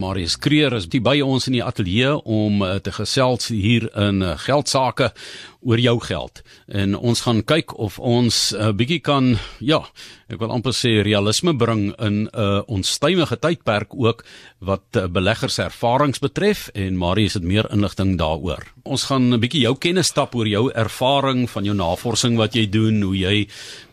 Marius Kreer is by ons in die ateljee om uh, te gesels hier in uh, geldsaake oor jou geld. En ons gaan kyk of ons 'n uh, bietjie kan ja, ek wil amper sê realisme bring in 'n uh, onstuimige tydperk ook wat uh, beleggers ervarings betref en Marius het meer inligting daaroor. Ons gaan 'n bietjie jou kennis stap oor jou ervaring van jou navorsing wat jy doen, hoe jy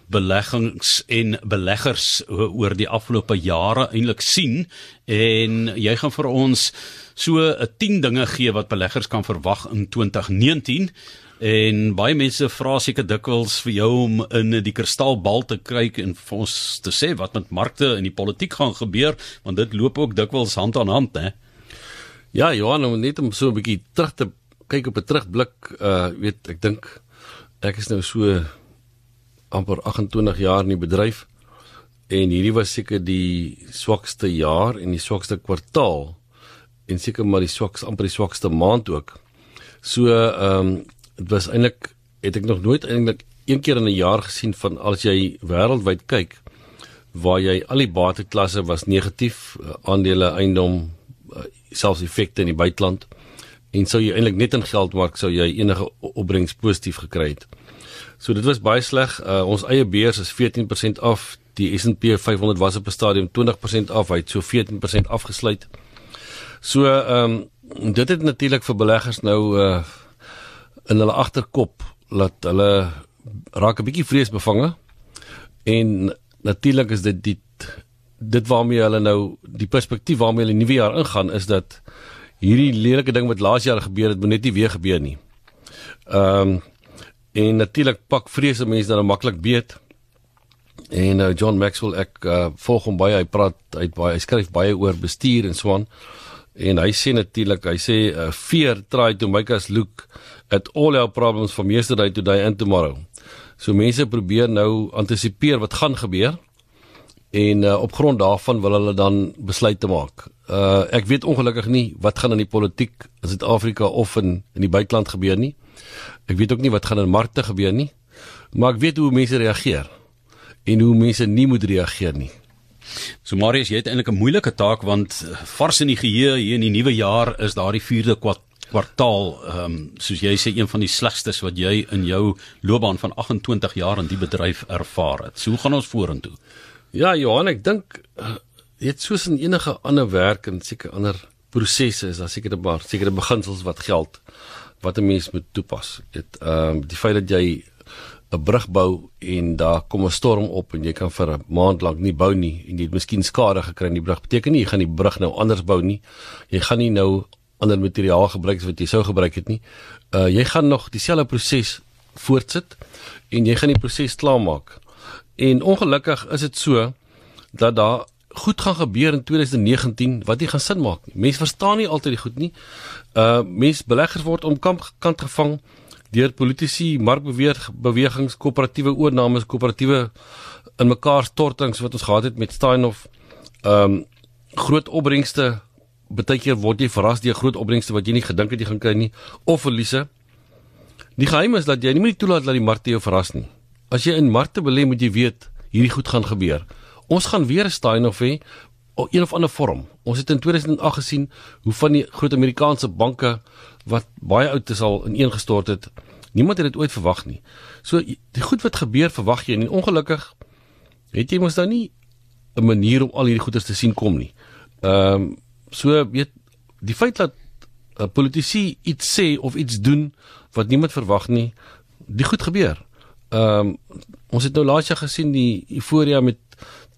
beleggings en beleggers oor die afgelope jare eintlik sien. En jy gaan vir ons so 'n 10 dinge gee wat beleggers kan verwag in 2019 en baie mense vra seker dikwels vir jou om in die kristalbal te kyk en vir ons te sê wat met markte en die politiek gaan gebeur want dit loop ook dikwels hand aan hand hè. Ja Johan om net om so 'n bietjie terug te kyk op 'n terugblik uh weet ek dink ek is nou so amper 28 jaar in die bedryf en hierdie was seker die swakste jaar en die swakste kwartaal en seker maar die swakste amper die swakste maand ook. So ehm um, dit was eintlik het ek nog nooit eintlik een keer in 'n jaar gesien van as jy wêreldwyd kyk waar jy al die bateklasse was negatief, uh, aandele, eiendom, uh, selfs effekte in die buiteland en sou jy eintlik net in geldmark sou jy enige opbrengs positief gekry het. So dit was baie sleg. Uh, ons eie beurs is 14% af. Die S&P 500 was op 'n stadium 20% af. Hy het so 14% afgesluit. So ehm um, dit het natuurlik vir beleggers nou uh in hulle agterkop laat hulle raak 'n bietjie vreesbevange. En natuurlik is dit die dit waarmee hulle nou die perspektief waarmee hulle nuwe jaar ingaan is dat hierdie lelike ding wat laas jaar gebeur het, moet net nie weer gebeur nie. Ehm um, En natuurlik pak vrese mense dan maklik beet. En uh, John Maxwell ek uh, volg hom baie, hy praat uit baie, hy skryf baie oor bestuur en so aan. En hy sê natuurlik, hy sê uh, fear try to make us look at all our problems from yesterday to today and tomorrow. So mense probeer nou antisipeer wat gaan gebeur en uh, op grond daarvan wil hulle dan besluite maak. Uh ek weet ongelukkig nie wat gaan in die politiek in Suid-Afrika of in in die buiteland gebeur nie. Ek weet ook nie wat gaan in markte gebeur nie, maar ek weet hoe mense reageer en hoe mense nie moet reageer nie. So Marius, jy het eintlik 'n moeilike taak want vars in die geheue hier in die nuwe jaar is daardie 4de kwartaal, ehm um, soos jy sê een van die slegstes wat jy in jou loopbaan van 28 jaar in die bedryf ervaar het. So hoe gaan ons vorentoe? Ja, Johan, ek dink jy het soos in enige ander werk en seker ander prosesse is daar seker 'n paar sekere beginsels wat geld wat 'n mens moet toepas. Dit ehm um, die feit dat jy 'n brug bou en daar kom 'n storm op en jy kan vir 'n maand lank nie bou nie en jy het miskien skade gekry in die brug, beteken nie jy gaan die brug nou anders bou nie. Jy gaan nie nou ander materiaal gebruik wat jy sou gebruik het nie. Uh jy gaan nog dieselfde proses voortsit en jy gaan die proses klaarmaak. En ongelukkig is dit so dat daar goed gaan gebeur in 2019 wat nie gaan sin maak nie. Mense verstaan nie altyd die goed nie. Uh mense beleggers word om kamp kant gevang deur politici, markbewegings, koöperatiewe oornames, koöperatiewe in mekaar stortings wat ons gehad het met Steinhoff. Um groot opbrengste baie keer word jy verras deur groot opbrengste wat jy nie gedink het jy gaan kry nie of verliese. Die geheim is dat jy nie moet toelaat dat die markte jou verras nie. As jy in markte belê, moet jy weet hierdie goed gaan gebeur. Ons gaan weer 'n Steinhoff hê op een of ander vorm. Ons het in 2008 gesien hoe van die groot Amerikaanse banke wat baie oud is al ineengestort het. Niemand het dit ooit verwag nie. So die goed wat gebeur verwag jy en ongelukkig het jy mos nou nie 'n manier om al hierdie goeders te sien kom nie. Ehm um, so weet die feit dat 'n uh, politisie iets sê of iets doen wat niemand verwag nie, die goed gebeur. Ehm um, ons het nou laas jaar gesien die euforia met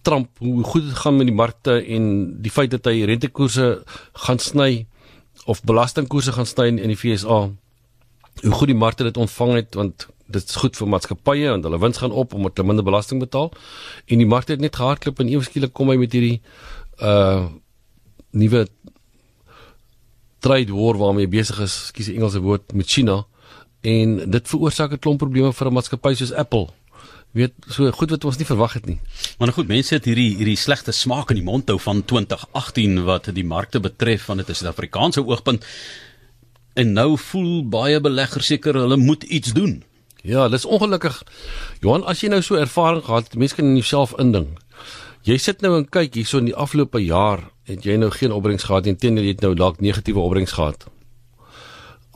Trump hoe goed dit gaan met die markte en die feit dat hy rentekoerse gaan sny of belastingkoerse gaan sny in die FSA. Hoe goed die markte dit ontvang het want dit is goed vir maatskappye want hulle wins gaan op omdat hulle minder belasting betaal en die markte het net gehardloop en eweskielik kom hy met hierdie uh nuwe trade war waarmee besig is, die Engelse woord met China en dit veroorsaak 'n klomp probleme vir 'n maatskappy soos Apple weet so goed wat ons nie verwag het nie. Maar nou goed, mense het hierdie hierdie slegte smaak in die mond hou van 2018 wat die markte betref van dit is 'n Suid-Afrikaanse oogpunt. En nou voel baie beleggers seker hulle moet iets doen. Ja, dis ongelukkig. Johan, as jy nou so ervaring gehad het, mense kan in jouself indink. Jy sit nou en kyk hierso in die afgelope jaar het jy nou geen opbrengs gehad nie, teenoor jy het nou dalk negatiewe opbrengs gehad.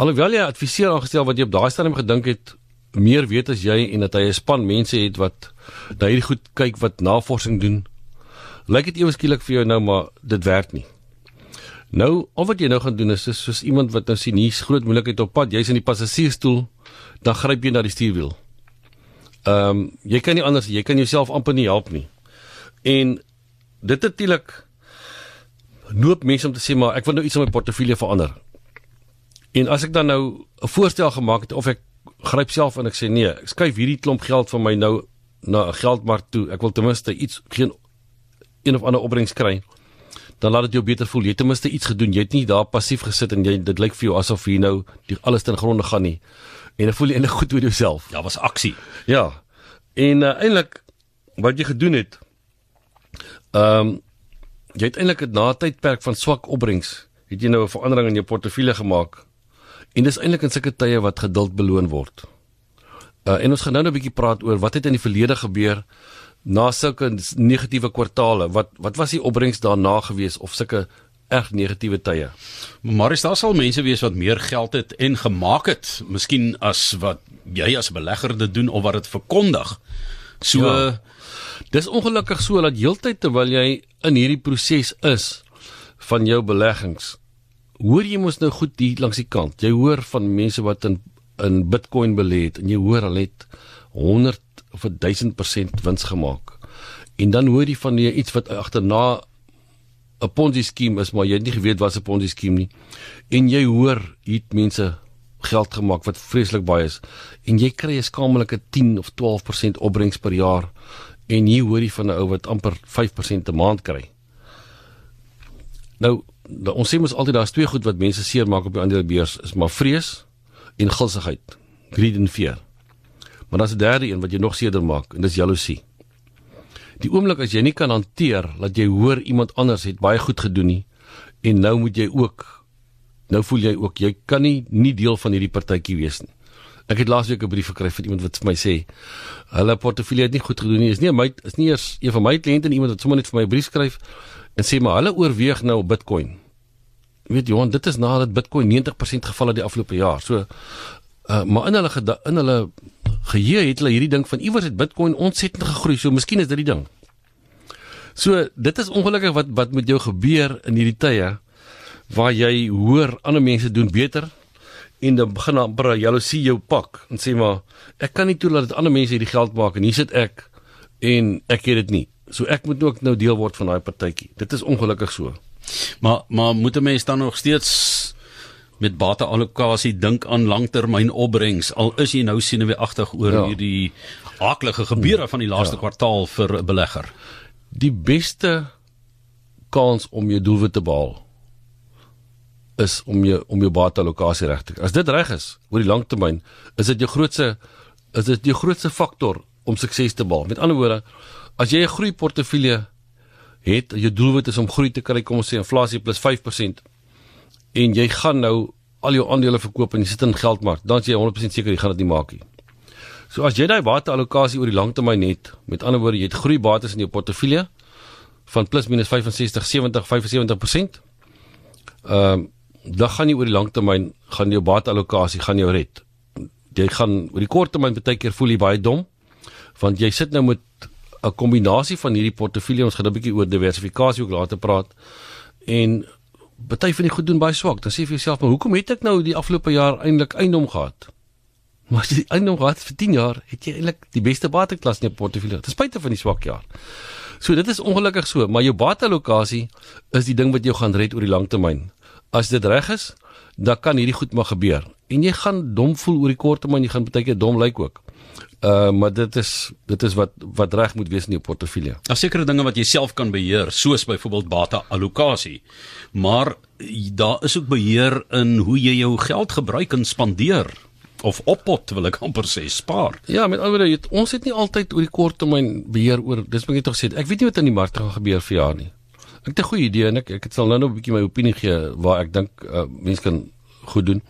Alhoewel jy adviseer aangestel wat jy op daai stadium gedink het meer weet as jy en dat hy 'n span mense het wat na hierdie goed kyk wat navorsing doen. Lyk dit ewe skielik vir jou nou maar dit werk nie. Nou, al wat jy nou gaan doen is soos iemand wat nou sien hier's groot moeilikheid op pad, jy's in die passasiersstoel, dan gryp jy na die stuurwiel. Ehm um, jy kan nie anders, jy kan jouself amper nie help nie. En dit natuurlik noop mense om te sê maar ek wil nou iets in my portefeulje verander. En as ek dan nou 'n voorstel gemaak het of ek gryp self en ek sê nee, ek skuif hierdie klomp geld van my nou na 'n geldmark toe. Ek wil ten minste iets geen een of ander opbrengs kry. Dan laat dit jou beter voel. Jy het ten minste iets gedoen. Jy het nie daar passief gesit en jy dit lyk vir jou asof hier nou die alles ten gronde gaan nie. En dan voel jy eintlik goed oor jouself. Ja, was aksie. Ja. En uh, eintlik wat jy gedoen het ehm um, jy het eintlik 'n na tydperk van swak opbrengs het jy nou 'n verandering in jou portefeulje gemaak En dis eintlik in sulke tye wat geduld beloon word. Uh en ons gaan nou 'n bietjie praat oor wat het in die verlede gebeur na sulke negatiewe kwartaale. Wat wat was die opbrengs daarna gewees of sulke erg negatiewe tye? Maar is daar sal mense wees wat meer geld het en gemaak het, miskien as wat jy as belegger dit doen of wat dit verkondig. So ja. dis ongelukkig so dat heeltyd terwyl jy in hierdie proses is van jou beleggings hoor jy mos nou goed hier langs die kant. Jy hoor van mense wat in in Bitcoin belê het en jy hoor hulle het 100 of 1000% wins gemaak. En dan hoor jy van iets wat agterna 'n Ponzi skema is, maar jy het nie geweet wat 'n Ponzi skema nie. En jy hoor hier mense geld gemaak wat vreeslik baie is en jy kry 'n skamelike 10 of 12% opbrengs per jaar en hier hoor jy van 'n ou wat amper 5% 'n maand kry. Nou ons sê mos altyd daar's twee goed wat mense seermaak op die aandelebeurs is maar vrees en gulsigheid, greed en fear. Maar daar's 'n derde een wat jy nog seerder maak en dis jaloesie. Die oomblik as jy nie kan hanteer dat jy hoor iemand anders het baie goed gedoen nie en nou moet jy ook nou voel jy ook jy kan nie nie deel van hierdie partytjie wees nie. Ek het laasweek 'n brief gekry van iemand wat vir my sê hulle portefeulje het nie goed gedoen nie. Is nie my is nie eers een van my kliënte en iemand wat sommer net vir my 'n brief skryf en sê maar hulle oorweeg nou Bitcoin. Weet Johan, dit is nadat Bitcoin 90% geval het die afgelope jaar. So uh, maar in hulle in hulle geheue het hulle hierdie ding van iewers het Bitcoin ontsettend gegroei. So miskien is dit die ding. So dit is ongelukkig wat wat met jou gebeur in hierdie tye waar jy hoor ander mense doen beter en dan begin amper jaloesie jou pak en sê maar ek kan nie toelaat dat ander mense hierdie geld maak en hier sit ek en ek het dit nie. So ek moet ook nou deel word van daai partytjie. Dit is ongelukkig so. Maar maar moet 'n mens dan nog steeds met bateallokasie dink aan langtermyn opbrengs al is jy nou sien weer agtig oor ja. hierdie aaklige gebeure van die laaste ja. kwartaal vir 'n belegger. Die beste kans om jou doelwit te behaal is om jou om jou bateallokasie reg te kry. As dit reg is oor die langtermyn, is dit jou grootste is dit jou grootste faktor om sukses te behaal. Met ander woorde, as jy 'n groei portefeulje het, jou doelwit is om groei te kry, kom ons sê inflasie plus 5% en jy gaan nou al jou aandele verkoop en jy sit in geldmark, dan is jy 100% seker jy gaan dit nie maak nie. So as jy daai bateallokasie oor die lang termyn het, met ander woorde, jy het groei bates in jou portefeulje van plus minus 65, 70, 75%. Ehm um, dan gaan jy oor die lang termyn gaan jou bateallokasie gaan jou red. Jy gaan oor die kort termyn baie keer voel jy baie dom want jy sit nou met 'n kombinasie van hierdie portefeulje ons gaan 'n bietjie oor diversifikasie ook later praat en party van die goed doen baie swak. Dan sê jy vir jouself maar hoekom het ek nou die afgelope jaar eintlik eiendom gehad? Maar as jy eiendom gehad vir 10 jaar het jy eintlik die beste bateklas in jou portefeulje. Ten spyte van die swak jaar. So dit is ongelukkig so maar jou bateallokasie is die ding wat jou gaan red oor die lang termyn. As dit reg is dan kan hierdie goed maar gebeur. En jy gaan dom voel oor die kort termyn jy gaan baie keer dom lyk ook Uh maar dit is dit is wat wat reg moet wees in jou portefeulje. Daar sekere dinge wat jy self kan beheer, soos byvoorbeeld bate allocasie. Maar daar is ook beheer in hoe jy jou geld gebruik en spandeer of oppot wil ek amper sê spaar. Ja, met ander woorde, ons het nie altyd oor die kort termyn beheer oor dis moet ek tog sê. Ek weet nie wat in die mark gaan gebeur vir jaar nie. Ek het 'n goeie idee en ek ek sal nou nog 'n bietjie my opinie gee waar ek dink uh, mense kan goed doen.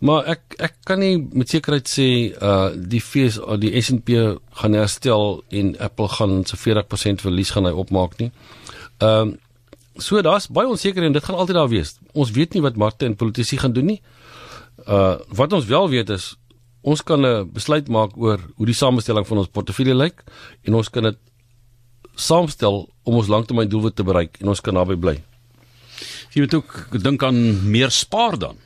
Maar ek ek kan nie met sekerheid sê uh die fees die S&P gaan herstel en Apple gaan so 40% verlies gaan hy opmaak nie. Ehm um, so daar's baie onsekerheid en dit gaan altyd daar wees. Ons weet nie wat markte en politici gaan doen nie. Uh wat ons wel weet is ons kan 'n besluit maak oor hoe die samestelling van ons portefeulje lyk en ons kan dit saamstel om ons langtermyndoelwit te bereik en ons kan naby bly. Jy moet ook dink aan meer spaar dan.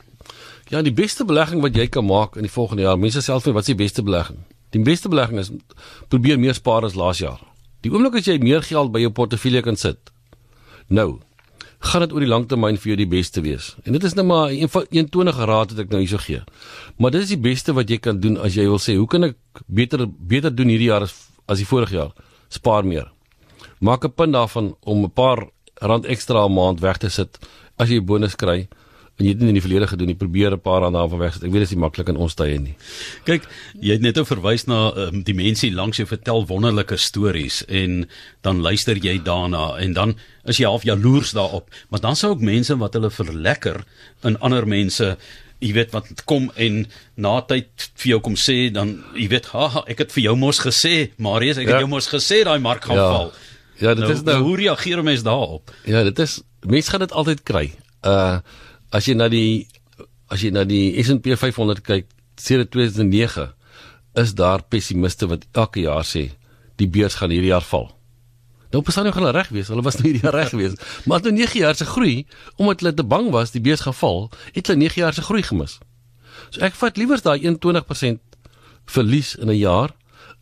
Ja, die beste belegging wat jy kan maak in die volgende jaar, mense self weet wat is die beste belegging? Die beste belegging is probeer meer spaar as laas jaar. Die oomblik as jy meer geld by jou portefeulje kan sit. Nou, gaan dit oor die langtermyn vir jou die beste wees. En dit is nou maar 'n 21 raad wat ek nou hierso gee. Maar dit is die beste wat jy kan doen as jy wil sê, hoe kan ek beter beter doen hierdie jaar as as die vorige jaar? Spaar meer. Maak 'n punt daarvan om 'n paar rand ekstra 'n maand weg te sit as jy 'n bonus kry en jy het dit in die verlede gedoen, jy probeer 'n paar rand daarvan wegsit. Ek weet dit is nie maklik in ons tye nie. Kyk, jy het net ou verwys na um, die mense langs jou vertel wonderlike stories en dan luister jy daarna en dan is jy half jaloers daarop, maar dan sou ook mense wat hulle verlekker in ander mense jy weet wat kom en na tyd vir jou kom sê dan jy weet ha ek het vir jou mos gesê Marius ek ja. het jou mos gesê daai mark gaan ja. val Ja, dit nou, is nou hoe reageer mense daarop? Ja, dit is mense gaan dit altyd kry. Uh as jy na die as jy na die S&P 500 kyk sedert 2009 is daar pessimiste wat elke jaar sê die beurs gaan hierdie jaar val. Nou bestaan hulle reg wees. Hulle was nou hierdie jaar reg gewees. Maar toe 9 jaar se groei omdat hulle te bang was die beurs gaan val, het hulle 9 jaar se groei gemis. So ek vat liewer daai 21% verlies in 'n jaar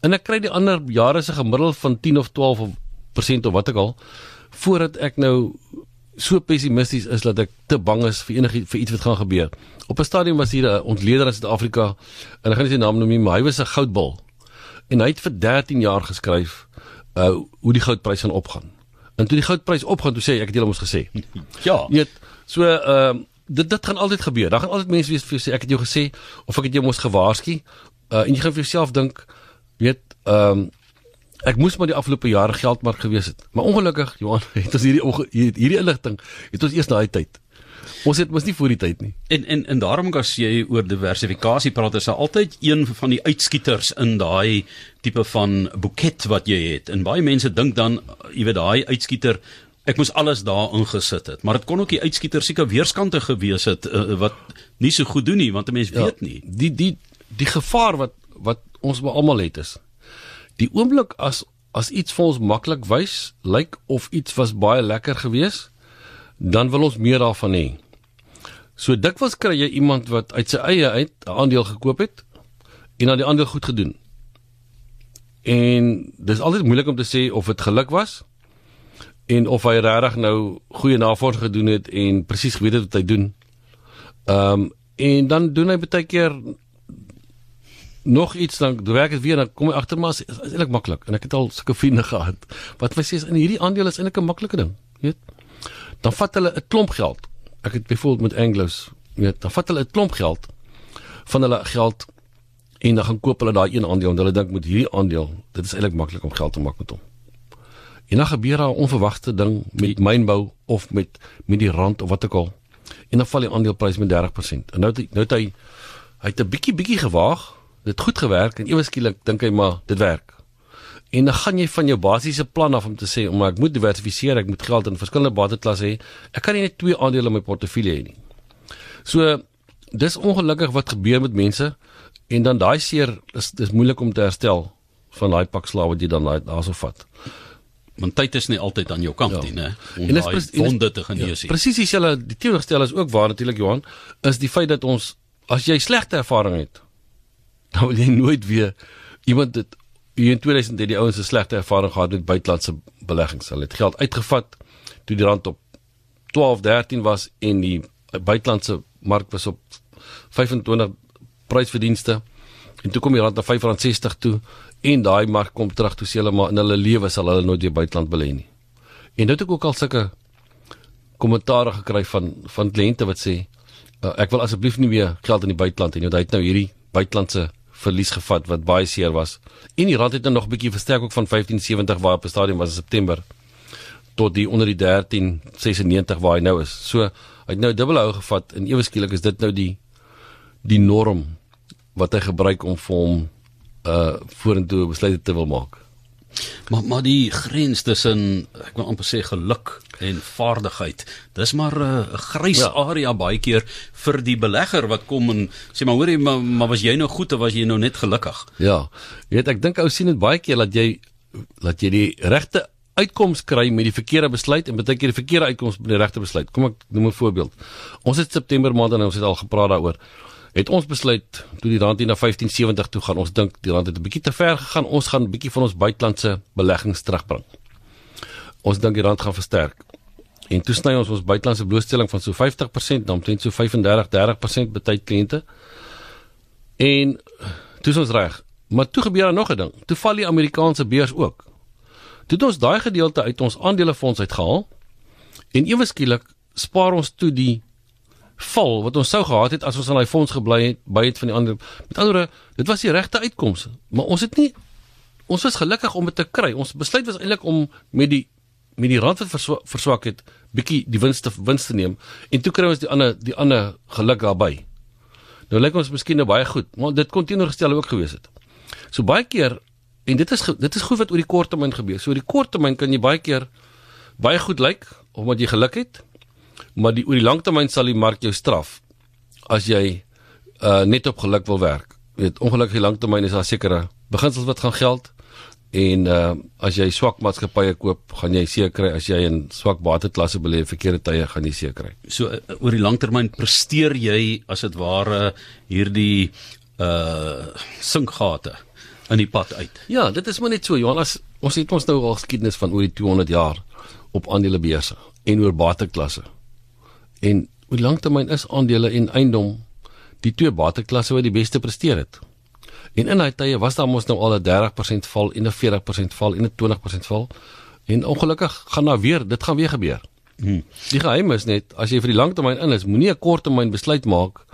en ek kry die ander jare se gemiddeld van 10 of 12 of persent of wat ek al voordat ek nou so pessimisties is dat ek te bang is vir enige vir iets wat gaan gebeur. Op 'n stadium was hier 'n ontleder in Suid-Afrika en ek gaan nie sy naam noem nie, maar hy was 'n goudbul. En hy het vir 13 jaar geskryf uh hoe die goudprys gaan opgaan. En toe die goudprys opgaan, toe sê ek het julle mos gesê. ja. Jy weet, so ehm uh, dit dit gaan altyd gebeur. Daar gaan altyd mense wees vir sê ek het jou gesê of ek het jou mos gewaarsku. Uh en jy gaan vir jouself dink, weet ehm um, Ek moes maar die afgelope jare geldmark gewees het. Maar ongelukkig, Johan, het ons hierdie hierdie inligting het ons eers daai tyd. Ons het mos nie voor die tyd nie. En en en daarom as jy oor diversifikasie praat, is daar altyd een van die uitskieters in daai tipe van boeket wat jy het. En baie mense dink dan, jy weet, daai uitskieter Ek moes alles daar ingesit het, maar dit kon ook die uitskieter seker weerskante gewees het uh, wat nie so goed doen nie, want 'n mens ja, weet nie. Die die die gevaar wat wat ons almal het is die oomblik as as iets vir ons maklik wys, lyk of iets was baie lekker geweest, dan wil ons meer daarvan hê. So dikwels kry jy iemand wat uit sy eie uit 'n aandeel gekoop het en dan die aandeel goed gedoen. En dis altyd moeilik om te sê of dit geluk was en of hy regtig nou goeie navorsing gedoen het en presies geweet het wat hy doen. Ehm um, en dan doen hy baie keer nog iets dan werk dit weer dan kom jy agter maar is, is eintlik maklik. En ek het al sulke vriende gehad. Wat my sê is in hierdie aandeel is eintlik 'n maklike ding weet. Dan vat hulle 'n klomp geld. Ek het byvoorbeeld met Anglos weet dan vat hulle 'n klomp geld van hulle geld en dan gaan koop hulle daai een aandeel en hulle dink met hierdie aandeel dit is eintlik maklik om geld te maak met hom. En dan gebeur daar 'n onverwagte ding met mynbou of met met die rand of wat ook al. En dan val die aandeleprys met 30% en nou nou het hy hy het 'n bietjie bietjie gewaag dit goed gewerk en ewe skielik dink hy maar dit werk. En dan gaan jy van jou basiese plan af om te sê, "Maar ek moet diversifiseer, ek moet geld in verskillende bateklasse hê. Ek kan nie net twee aandele in my portefeulje hê nie." So dis ongelukkig wat gebeur met mense en dan daai seer is dis moeilik om te herstel van daai pak slaap wat jy dan daarso vat. Want tyd is nie altyd aan jou kant ja. nie, né? Om en daai wonde te genees. Ja, Presies dieselfde die teenoorgestel is ook waar natuurlik Johan, is die feit dat ons as jy slegte ervaring het dan wil jy nooit weer iemand dit in 2000 het die ouens 'n slegte ervaring gehad met buitelandse beleggings. Hulle het geld uitgevat toe die rand op 12, 13 was en die buitelandse mark was op 25 prysverdienste. En toe kom die rand na R5.60 toe en daai mark kom terug toe sê hulle maar in hulle lewe sal hulle nooit weer buiteland belê nie. En dit het ook al sulke kommentaare gekry van van kliënte wat sê uh, ek wil asseblief nie weer geld in die buiteland hê nie. Hy het nou hierdie buitelandse verlies gevat wat baie seer was. En die rand het nou nog 'n bietjie versterk ook van 1570 waar op 'n stadium was in September tot die onder die 1396 waar hy nou is. So hy het nou dubbel hou gevat en ewe skielik is dit nou die die norm wat hy gebruik om vir hom uh vorentoe besluite te wil maak. Maar maar die grens tussen ek wil amper sê geluk en vaardigheid. Dis maar 'n uh, grys ja. area baie keer vir die belegger wat kom en sê maar hoorie maar, maar was jy nou goed of was jy nou net gelukkig? Ja. Jy weet ek dink ou sien dit baie keer dat jy dat jy die regte uitkoms kry met die verkeerde besluit en baie keer die verkeerde uitkoms met die regte besluit. Kom ek noem 'n voorbeeld. Ons het September maand en ons het al gepraat daaroor het ons besluit toe die rand hier na 1570 toe gaan ons dink die rand het 'n bietjie te ver gegaan ons gaan 'n bietjie van ons buitelandse beleggings terugbring. Ons dink die rand gaan versterk. En toe sny ons ons buitelandse blootstelling van so 50% na omtrent so 35 30% by tyd kliënte. En toe is ons reg maar toe gebeur daar nog 'n ding. Toe val die Amerikaanse beurs ook. Toe het ons daai gedeelte uit ons aandelefonds uitgehaal en ewe skielik spaar ons toe die val wat ons sou gehad het as ons aan daai fonds gebly het by het van die ander met ander woorde dit was die regte uitkoms maar ons het nie ons was gelukkig om dit te kry. Ons besluit was eintlik om met die met die rand wat verswa, verswak het bietjie die wins te wins te neem. En toe kry ons die ander die ander geluk daarbey nou lyk ons miskien nou baie goed maar dit kon teenoorgestel ook gewees het. So baie keer en dit is dit is goed wat oor die kort termyn gebeur. So oor die kort termyn kan jy baie keer baie goed lyk omdat jy geluk het maar die oor die langtermyn sal die mark jou straf as jy uh net op geluk wil werk. Jy weet ongelukkig langtermyn is daar sekere beginsels wat gaan geld en uh as jy swak maatskappye koop, gaan jy seker kry as jy in swak bateklasse belê verkeerde tye gaan jy seker kry. So uh, oor die langtermyn presteer jy as dit ware hierdie uh sinkgate in die pad uit. Ja, dit is maar net so Johannes, ons het ons nou al geskiedenis van oor die 200 jaar op aandelebeurse en oor bateklasse. En oor langtermyn is aandele en eiendom die twee bateklasse wat die beste presteer het. En in daai tye was daar mos nou al 'n 30% val en 'n 40% val en 'n 20% val. En ongelukkig gaan daar weer, dit gaan weer gebeur. Hmm. Die geheim is net as jy vir die langtermyn in is, moenie 'n korttermyn besluit maak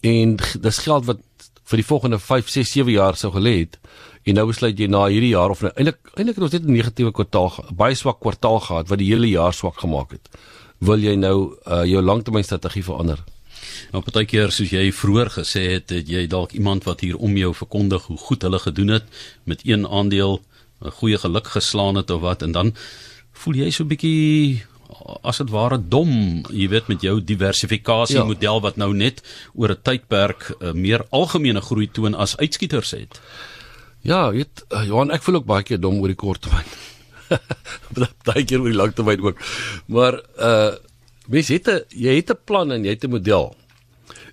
en dis geld wat vir die volgende 5, 6, 7 jaar sou gelê het en nou besluit jy na hierdie jaar of nou eintlik eintlik het ons net 'n negatiewe kwartaal, baie swak kwartaal gehad wat die hele jaar swak gemaak het wil jy nou uh, jou langtermynstrategie verander? Nou partykeer soos jy vroeër gesê het, het jy dalk iemand wat hier om jou verkondig hoe goed hulle gedoen het met een aandeel 'n goeie geluk geslaan het of wat en dan voel jy so 'n bietjie as dit ware dom, jy weet met jou diversifikasie ja. model wat nou net oor 'n tydperk uh, meer algemene groei toon as uitskieters het. Ja, weet uh, Johan, ek voel ook baie keer dom oor die kort termyn. baie keer oor die lang termyn ook. Maar uh mens het 'n jy het 'n plan en jy het 'n model.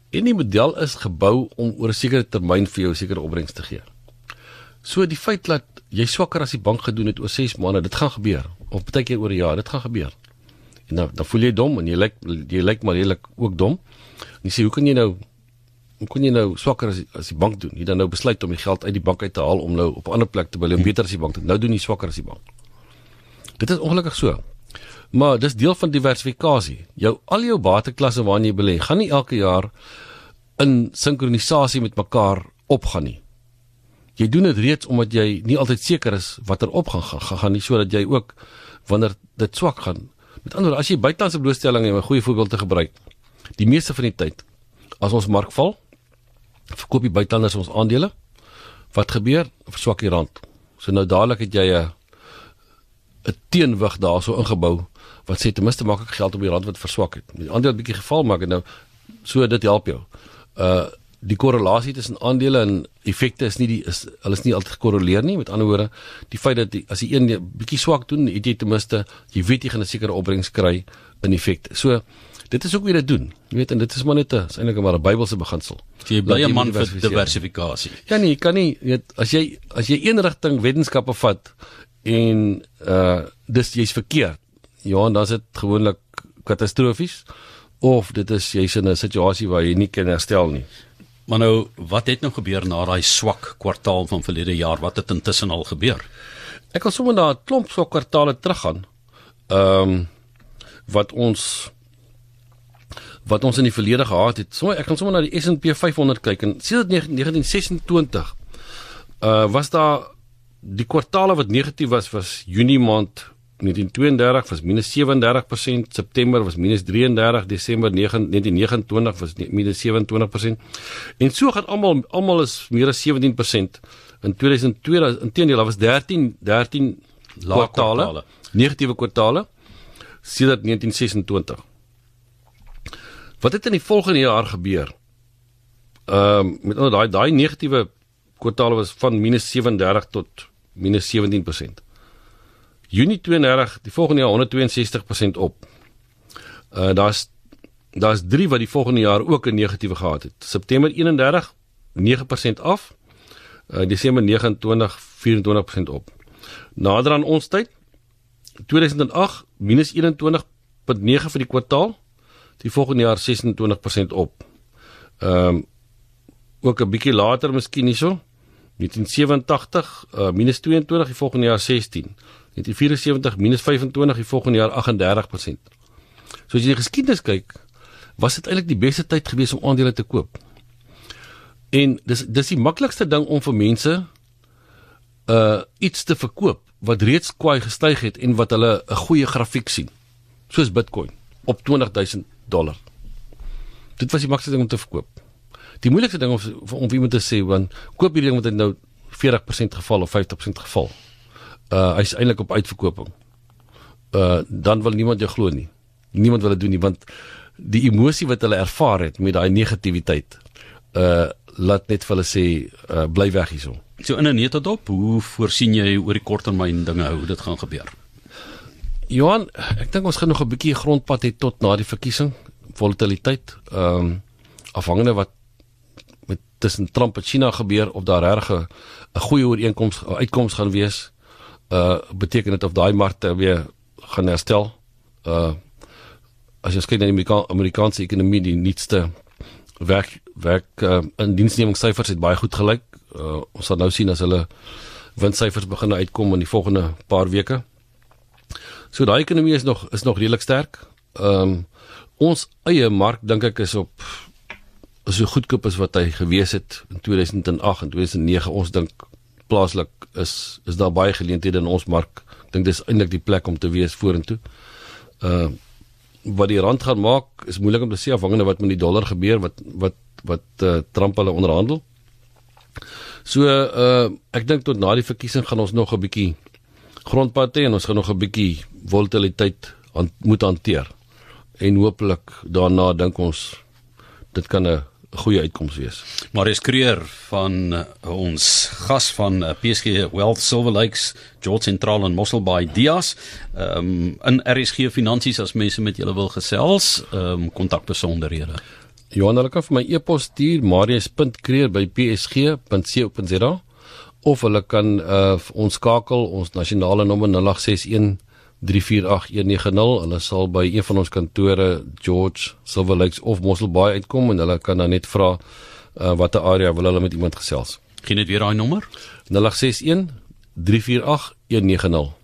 En die model is gebou om oor 'n sekere termyn vir jou 'n sekere opbrengs te gee. So die feit dat jy swakker as die bank gedoen het oor 6 maande, dit gaan gebeur. Of baie keer oor 'n jaar, dit gaan gebeur. En dan dan voel jy dom en jy lyk jy lyk maar redelik ook dom. En jy sê hoe kan jy nou hoe kan jy nou swakker as as die bank doen? Jy dan nou besluit om die geld uit die bank uit te haal om nou op 'n ander plek te bly om beter as die bank te. Nou doen jy swakker as die bank. Dit is ongelukkig so. Maar dis deel van diversifikasie. Jou al jou bateklasse waarin jy belê, gaan nie elke jaar in sinkronisasie met mekaar opgaan nie. Jy doen dit reeds omdat jy nie altyd seker is watter op gaan gaan, gaan nie sodat jy ook wanneer dit swak gaan. Met ander woorde, as jy buitelandse blootstelling het, 'n goeie voorbeeld te gebruik. Die meeste van die tyd as ons mark val, verkoop die buitelanders ons aandele. Wat gebeur? Verswak die rand. So nou dadelik het jy 'n 'n teenwig daarso ingebou wat sê ten minste maak ek geld op die rand wat verswak het. Die aandele het bietjie geval maar nou so dit help jou. Uh die korrelasie tussen aandele en effekte is nie die is hulle is nie altyd gekorreleer nie. Met ander woorde, die feit dat die, as die een bietjie swak doen, het jy ten minste jy weet jy gaan 'n sekere opbrengs kry in effekte. So dit is ook hoe dit doen. Jy weet en dit is maar net 'n eintlik maar 'n Bybelse beginsel. So jy bly 'n man vir diversifikasie. Ja nee, kan nie weet as jy as jy een rigting wetenskappe vat en uh dis jy's verkeerd. Ja, en dan's dit gewoonlik katastrofies of dit is jy's in 'n situasie waar jy nie kan herstel nie. Maar nou, wat het nou gebeur na daai swak kwartaal van verlede jaar? Wat het intussen al gebeur? Ek wil sommer na 'n klomp swak kwartaale teruggaan. Ehm um, wat ons wat ons in die verlede gehad het. Sommer ek gaan sommer na die S&P 500 kyk en sien dit 1926 uh was daar die kwartaale wat negatief was was Junie maand 1932 was minus 37%, September was minus 33, Desember 9, 1929 was minus 27%. En so gaan almal almal is meer as 17% in 2002 inteendeel was 13 13 kwartale negatiewe kwartale sedert 1926. Wat het in die volgende jaar gebeur? Ehm um, met ander daai daai negatiewe kwartale was van minus 37 tot minus 17%. Junie 32, die volgende jaar 162% op. Uh daar's daar's 3 wat die volgende jaar ook 'n negatiewe gehad het. September 31 9% af. Uh Desember 29 24% op. Nader aan ons tyd 2008 minus 21.9 vir die kwartaal. Die volgende jaar 26% op. Ehm um, ook 'n bietjie later miskien hierso. 1987 uh, minus 22 die volgende jaar 16. 1974 minus 25 die volgende jaar 38%. So as jy die geskiedenis kyk, was dit eintlik die beste tyd gewees om aandele te koop. En dis dis die maklikste ding om vir mense uh iets te verkoop wat reeds kwai gestyg het en wat hulle 'n goeie grafiek sien. Soos Bitcoin op 20000 dollar. Dit was die maklikste ding om te verkoop. Die moeilikste ding om om iemand te sê want koop hierdie ding met nou 40% geval of 50% geval. Uh hy's eintlik op uitverkoping. Uh dan wil niemand jou glo nie. Niemand wil dit doen nie want die emosie wat hulle ervaar het met daai negativiteit uh laat net vir hulle sê uh bly weg hierso. So in 'n netedop, hoe voorsien jy oor die korttermyn dinge hoe dit gaan gebeur? Johan, ek dink ons gaan nog 'n bietjie grondpad hê tot na die verkiesing, volatiliteit. Ehm um, afhangende wat met tussen Trump en China gebeur of daar regtig 'n goeie ooreenkoms uitkoms gaan wees. Uh beteken dit of daai markte weer gaan herstel. Uh as jy kyk na die Amerika Amerikaanse ekonomie, die nuutste werk werk uh, in diensnemingssyfers het baie goed gelyk. Uh, ons sal nou sien as hulle winssyfers begin uitkom in die volgende paar weke. So daai ekonomie is nog is nog redelik sterk. Ehm um, ons eie mark dink ek is op so goedkoop as wat hy gewees het in 2008 en 2009 ons dink plaaslik is is daar baie geleenthede in ons mark. Ek dink dis eintlik die plek om te wees vorentoe. Uh wat die rand gaan maak is moeilik om te sê afhangende wat met die dollar gebeur wat wat wat uh, Trump hulle onderhandel. So uh ek dink tot na die verkiesing gaan ons nog 'n bietjie grondpad hê en ons gaan nog 'n bietjie volatiliteit aan, moet hanteer. En hopelik daarna dink ons dit kan 'n goeie uitkoms wees. Marius Kreer van uh, ons gas van uh, PSG Wealth Silver Lakes, George Central en Mossel Bay Dias. Ehm um, in RSG Finansies as mense met julle wil gesels, ehm um, kontak besonderhede. Johan hulle kan vir my e-pos stuur marius.kreer by psg.co.za of hulle kan uh, ons skakel ons nasionale nommer 0861 348190 hulle sal by een van ons kantore George Silver Lakes of Mossel Bay uitkom en hulle kan dan net vra uh, watter area wil hulle met iemand gesels. Gee net weer daai nommer. 0861 348190